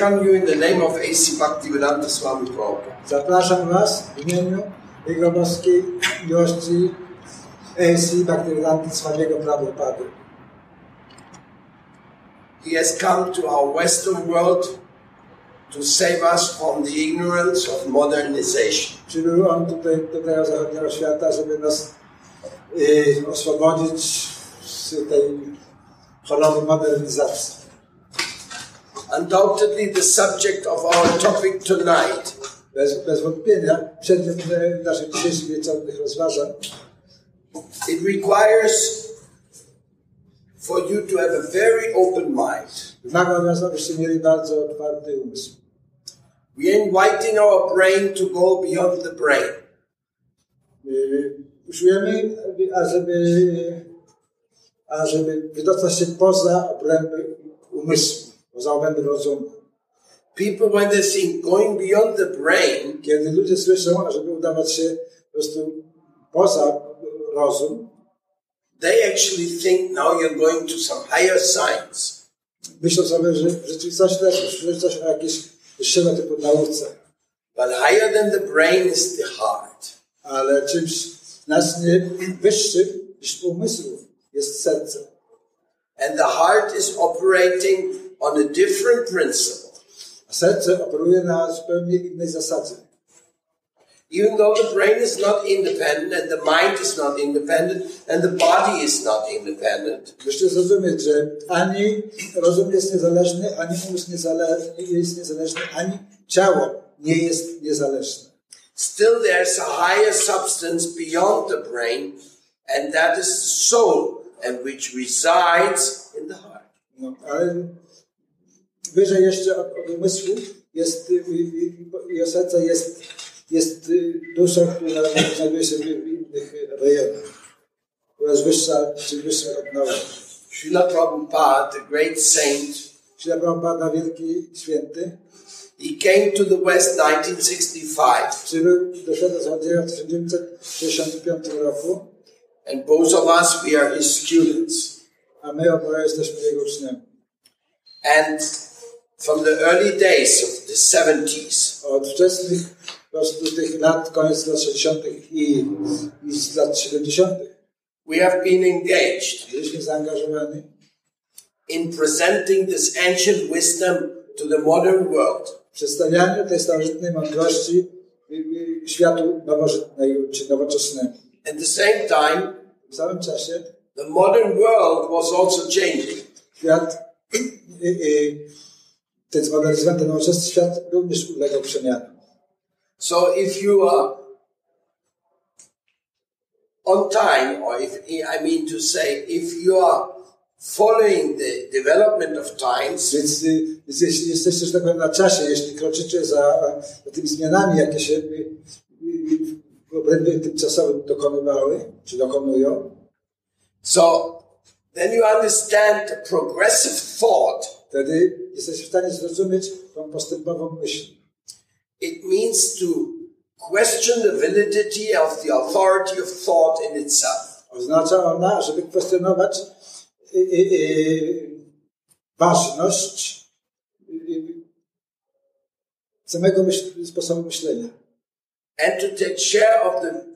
welcome you in the name of A.C. Bhaktivedanta Swami Prabhupada. Zapraszam Was w imieniu Jego boskiej miłości A.C. Bhaktivedanta Swamiego Prabhupady. He has come to our Western world to save us from the ignorance of modernization. Przybył On tutaj do tego zachodniego świata, żeby nas oswobodzić z tej choroby modernizacji. Undoubtedly, the subject of our topic tonight Bez, bez wątpienia przedmiot naszych dzisiejszych wieczornych rozważań it requires for you to have a very open mind. wymaga od nas, abyście mieli bardzo otwarty umysł. We are inviting our brain to go beyond the brain. Usiłujemy, ażeby, ażeby wydostać się poza obręby umysłu, poza obręby rozumu. People, when they think going beyond the brain, Kiedy ludzie słyszą, ażeby udawać się po prostu poza rozum, they actually think now you're going to some higher science. myślą sobie, że w rzeczywistości że coś o jakiejś wyższego typu nauce. But higher than the brain is the heart. Ale czymś znacznie wyższym niż umysłu jest serce. And the heart is operating on a different principle. Serce operuje na zupełnie innej zasadzie. Even though the brain is not independent and the mind is not independent and the body is not independent, Musicie zrozumieć, że ani rozum jest niezależny, ani umysł niezale- nie jest niezależny, ani ciało nie jest niezależne. still there's a higher substance beyond the brain, and that is the soul, and which resides in the heart. No, ale wyżej jeszcze od, od umysłu jest, i serca jest, jest dusza, która znajduje się w innych rejonach, która jest wyższa, czy wyższa od nauki. Srila Prabhupada, the great saint, Śrila Prabhupada, wielki święty, he came to the West 1965, przybył do świata zachodniego w 1965 roku, and both of us, we are his students. a my jesteśmy jego uczniami. And from the early days of the 70s, Od wczesnych prostu tych lat, koniec lat 60. i, i z lat 70. we have been engaged byliśmy zaangażowani in presenting this ancient wisdom to the modern world. przedstawianiu tej starożytnej mądrości światu nowożytnej czy nowoczesnemu. At the same time, W samym czasie the modern world was also changing. świat, y, y, ten nowoczesny świat również ulegał przemianom. So if you are on time, or if I mean to say, if you are following the development of times, Więc, y, więc jeśli jesteście, że tak powiem, na czasie, jeśli kroczycie za, za tymi zmianami, jakie się y, y, w obrębie tymczasowym dokonywały, czy dokonują, so then you understand the progressive thought. Wtedy jesteście w stanie zrozumieć tą postępową myśl. It means to question the validity of the authority of thought in itself. Oznacza ona, żeby kwestionować y, y, y, ważność y, y, samego myśl, sposobu myślenia. and to take share of the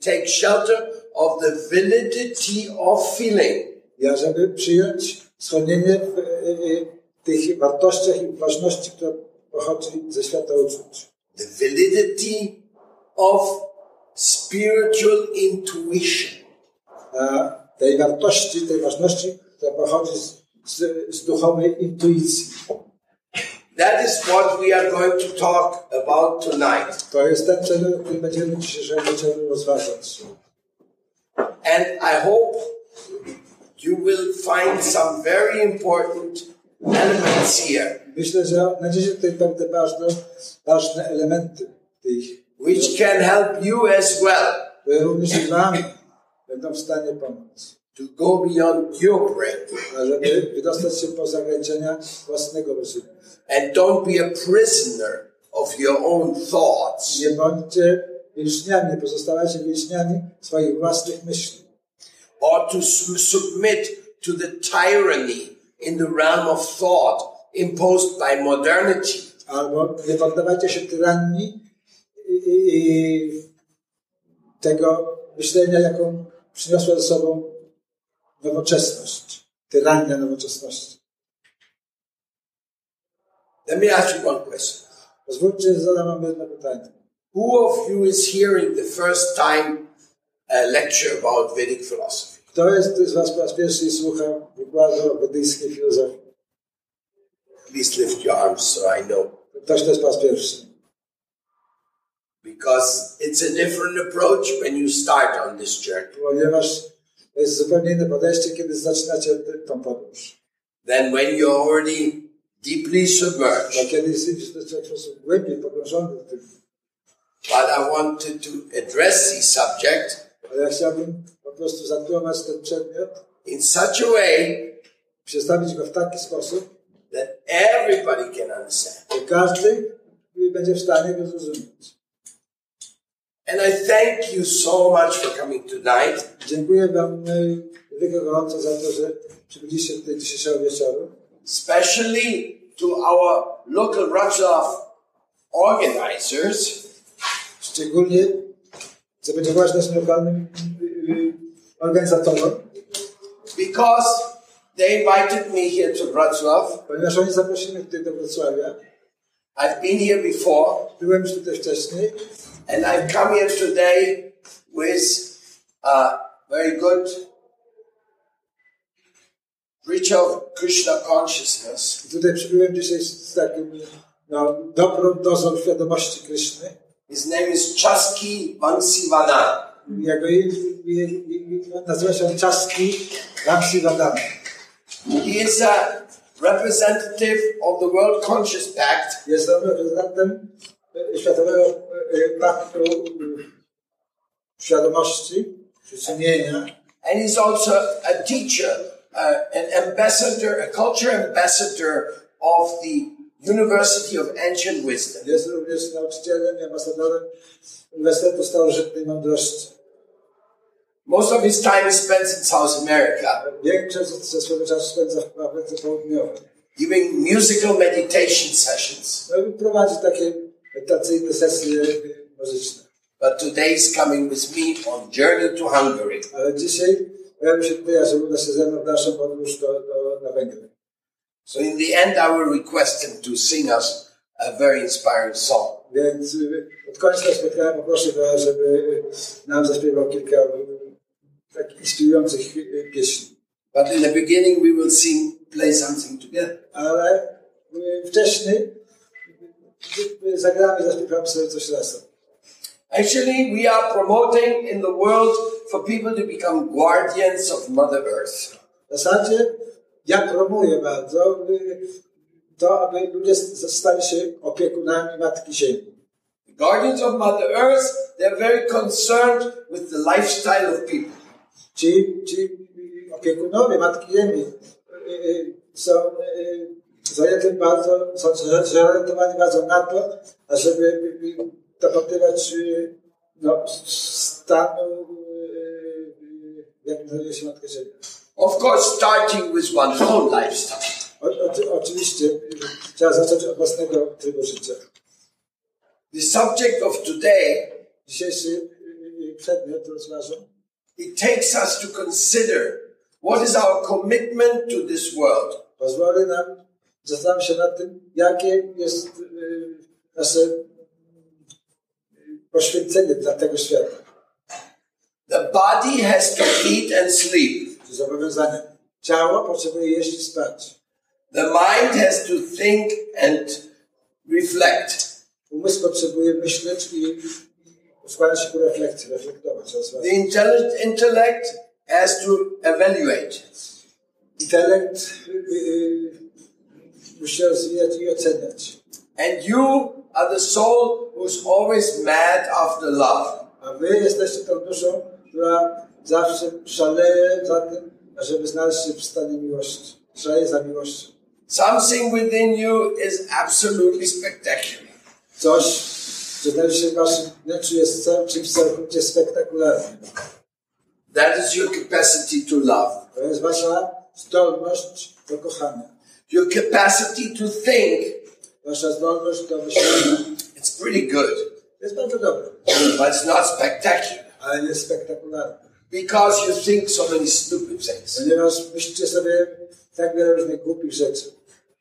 take shelter of the validity of feeling. I żeby przyjąć schronienie w y, tych wartościach i ważności, która pochodzi ze świata uczuć. The validity of spiritual intuition. A tej wartości, tej ważności, która pochodzi z, z, z duchowej intuicji. That is what we are going to talk about tonight. To jest ten który będziemy dzisiejszego wieczoru rozważać. And I hope you will find some very important Myślę, że znajdziecie tutaj pewne ważne, ważne elementy tych, which can help you as well które również i Wam będą w stanie pomóc. to go beyond your brain. żeby wydostać się poza ograniczenia własnego rozumu. And don't be a prisoner of your own thoughts. Nie bądźcie więźniami, nie pozostawajcie więźniami swoich własnych myśli. or to su- submit to the tyranny in the realm of thought imposed by modernity. Albo nie poddawajcie się tyranii i, i, tego myślenia, jaką przyniosła ze sobą nowoczesność. Tyrania nowoczesności. Let me ask you one question. Pozwólcie, zadam wam jedno pytanie. Who of you is hearing the first time a lecture about Vedic philosophy? Kto jest z was po raz pierwszy i słucha wykładu buddyjskiej filozofii? Please lift your arms so I know. Ktoś to jest po raz pierwszy. Because it's a different approach when you start on this journey Ponieważ to jest zupełnie inne podejście, kiedy zaczynacie tą podróż. Then when you're already deeply submerged. kiedy jesteś w sposób głębiej pogrążony w tym. But I wanted to address the subject Prostu zatłamać ten przedmiot, in such a way przedstawić go w taki sposób, that everybody can understand. że każdy będzie w stanie go zrozumieć. And I thank you so much for coming tonight. Dziękuję Wam y, wielkie gorąco za to, że przybyliście tutaj dzisiejszego wieczoru. especially to our local Wrocław organizers, Szczególnie, co będzie ważne z lokalnym organizatorom, because they invited me here to Wrocław. ponieważ oni zaprosili mnie tutaj do Wrocławia. I've been here before, Byłem już tutaj wcześniej and I've come here today with a very good rich of Krishna consciousness. i tutaj przybyłem dzisiaj z, takim no, dobrą dozą świadomości Kryszny. His name is Chaski Vansivana. Jego imię- imię- imię- nazywa się on Czaski Ramsi Vadana. He is a representative of the World Conscious Pact Jest on reprezentantem Światowego Paktu Świadomości, sumienia. And he's also a teacher, uh, an ambassador, a culture ambassador of the University of Ancient Wisdom. Jest również nauczycielem i ambasadorem Uniwersytetu Starożytnej Mądrości. Most of his time is spent in South America, Większość ze swojego czasu spędza w Ameryce Południowej. giving musical meditation sessions. No prowadzi takie medytacyjne sesje muzyczne. But today is coming with me on Journey to Hungary. Ale dzisiaj pojawił się tutaj, że uda się ze mną w naszą podróż do, do, na Węgry. So in the end, I will request him to sing us a very inspiring song. Więc koniec spotkania poproszę go, żeby nam zaśpiewał kilka takich inspirujących pieśni. But in the beginning, we will sing, play something together. Ale wcześniej zagramy zaśpiewamy sobie coś razem. Actually, we are promoting in the world for people to become guardians of Mother Earth. W zasadzie ja promuję bardzo to, aby ludzie stali się opiekunami Matki Ziemi. The guardians of Mother Earth, they're very concerned with the lifestyle of people. Ci, ci opiekunowie Matki Ziemi y, y, są y, zajęci bardzo, są zorientowani bardzo na to, ażeby dopatrywać no, stanu, jak nazywa się Matka Ziemia. Of course, starting with one's own lifestyle. O, o, oczywiście trzeba zacząć od własnego trybu życia. The subject of today, Dzisiejszy przedmiot it takes us to consider what is our commitment to this world. pozwoli nam zastanowić się nad tym, jakie jest nasze poświęcenie dla tego świata. The body has to eat and sleep. Czy. Ciało potrzebuje jeść i spać. The mind has to think and reflect. Umysł potrzebuje myśleć i składać się ku refleksji, reflektować. The rozważać. intelli- intellect has to evaluate. Intelekt y, y, musi się rozwijać i oceniać. And you are the soul who's always mad after love. A wy jesteście tą duszą, która zawsze szaleje za tym, ażeby znaleźć się w stanie miłości. Szaleje za miłością. Something within you is absolutely spectacular. Coś, co znajduje się w waszym wnętrzu jest czymś całkowicie spektakularnym. That is your capacity to love. To jest wasza zdolność do kochania, your capacity to think, wasza zdolność do myślenia it's pretty good, jest bardzo dobra, but it's not spectacular ale nie jest spektakularna. Because you think so many stupid things. Ponieważ myślicie sobie tak wiele różnych głupich rzeczy.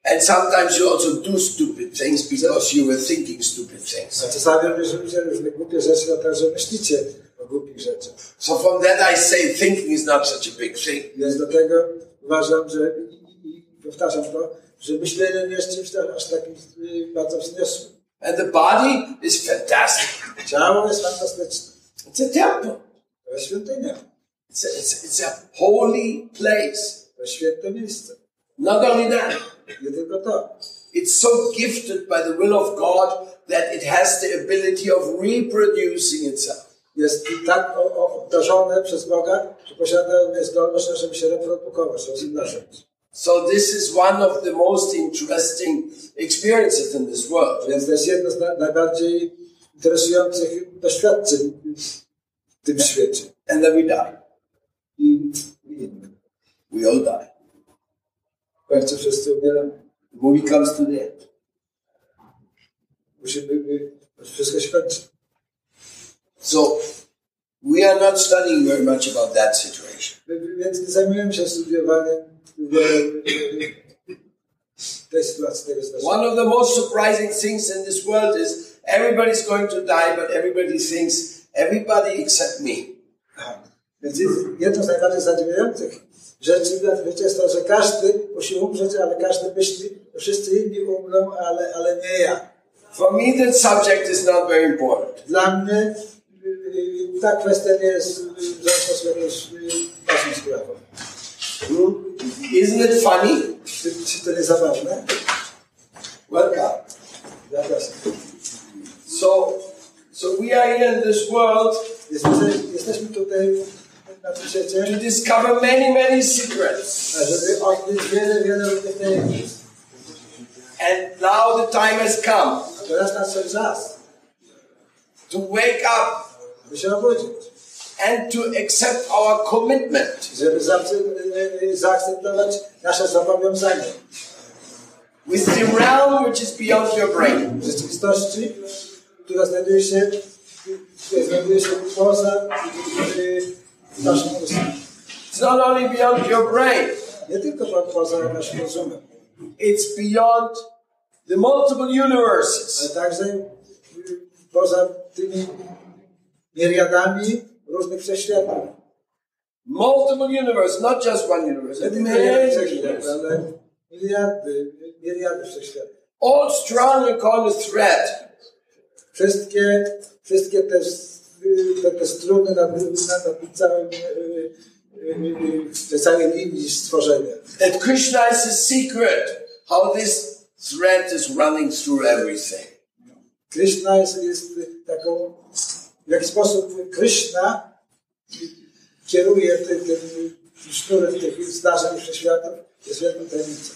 And sometimes you also do stupid things because you were thinking stupid things. A czasami robicie różne głupie rzeczy, dlatego że myślicie o głupich rzeczach. So from that I say thinking is not such a big thing. Więc dlatego uważam, że i, powtarzam to, że myślenie nie jest czymś aż takim y, bardzo wzniosłym. And the body is fantastic. Ciało jest fantastyczne. It's a temple. Świątynia. It's a, it's, it's a holy place. To święte miejsce. Not only that, Nie tylko to. it's so gifted by the will of God that it has the ability of reproducing itself. Jest tak obdarzone przez Boga, że posiada zdolność, żeby się reprodukować, rozmnażać. So this is one of the most interesting experiences in this world. Więc to jest jedno z na, najbardziej interesujących doświadczeń w tym świecie. And then we die. I We all die. końcu wszyscy. The movie comes to the end. Musimy, wszystko się kończy. So we are not studying very much about that situation. Więc zajmujemy się studiowaniem y, y, tej sytuacji, tego zdarzenia. One of the most surprising things in this world is everybody's going to die, but everybody thinks everybody except me. Aha. Więc jedną z najbardziej zadziwiających rzeczy na świecie jest to, że każdy musi umrzeć, ale każdy myśli, że wszyscy inni umrą, ale, ale nie ja. For me, that subject is not very important. Dla mnie y, ta kwestia nie jest w żaden sposób jakąś ważną sprawą. Isn't it funny? Czy, czy to nie zabawne? In this world. Jesteśmy, jesteśmy tutaj na tym świecie, to discover many, many secrets. żeby odkryć wiele, wiele różnych tajemnic. And now the time has come. A teraz nadszedł czas, to wake up by się obudzić, and to accept our commitment. Żeby zaakce- y, y, zaakceptować nasze zobowiązanie with the realm which is beyond your brain. w rzeczywistości, która znajduje się, która znajduje poza y, naszym umysłem. It's not only beyond your brain, Nie tylko poza naszym rozumem, it's beyond the multiple universes. ale także poza tymi miriadami różnych wszechświatów. Multiple universes, not just one universe. Nie tylko Many jeden wszechświat, miliardy, miliardy wszechświatów. All strung upon a. Wszystkie, wszystkie te, te, te struny na, na, na całym, y, y, y, tej całej linii stworzenia. That Krishna is the secret how this thread is running through everything. Krishna jest, jest taką, w jaki sposób Krishna kieruje tym, tym sznurem tych zdarzeń wszechświatów, jest wielką tajemnicą.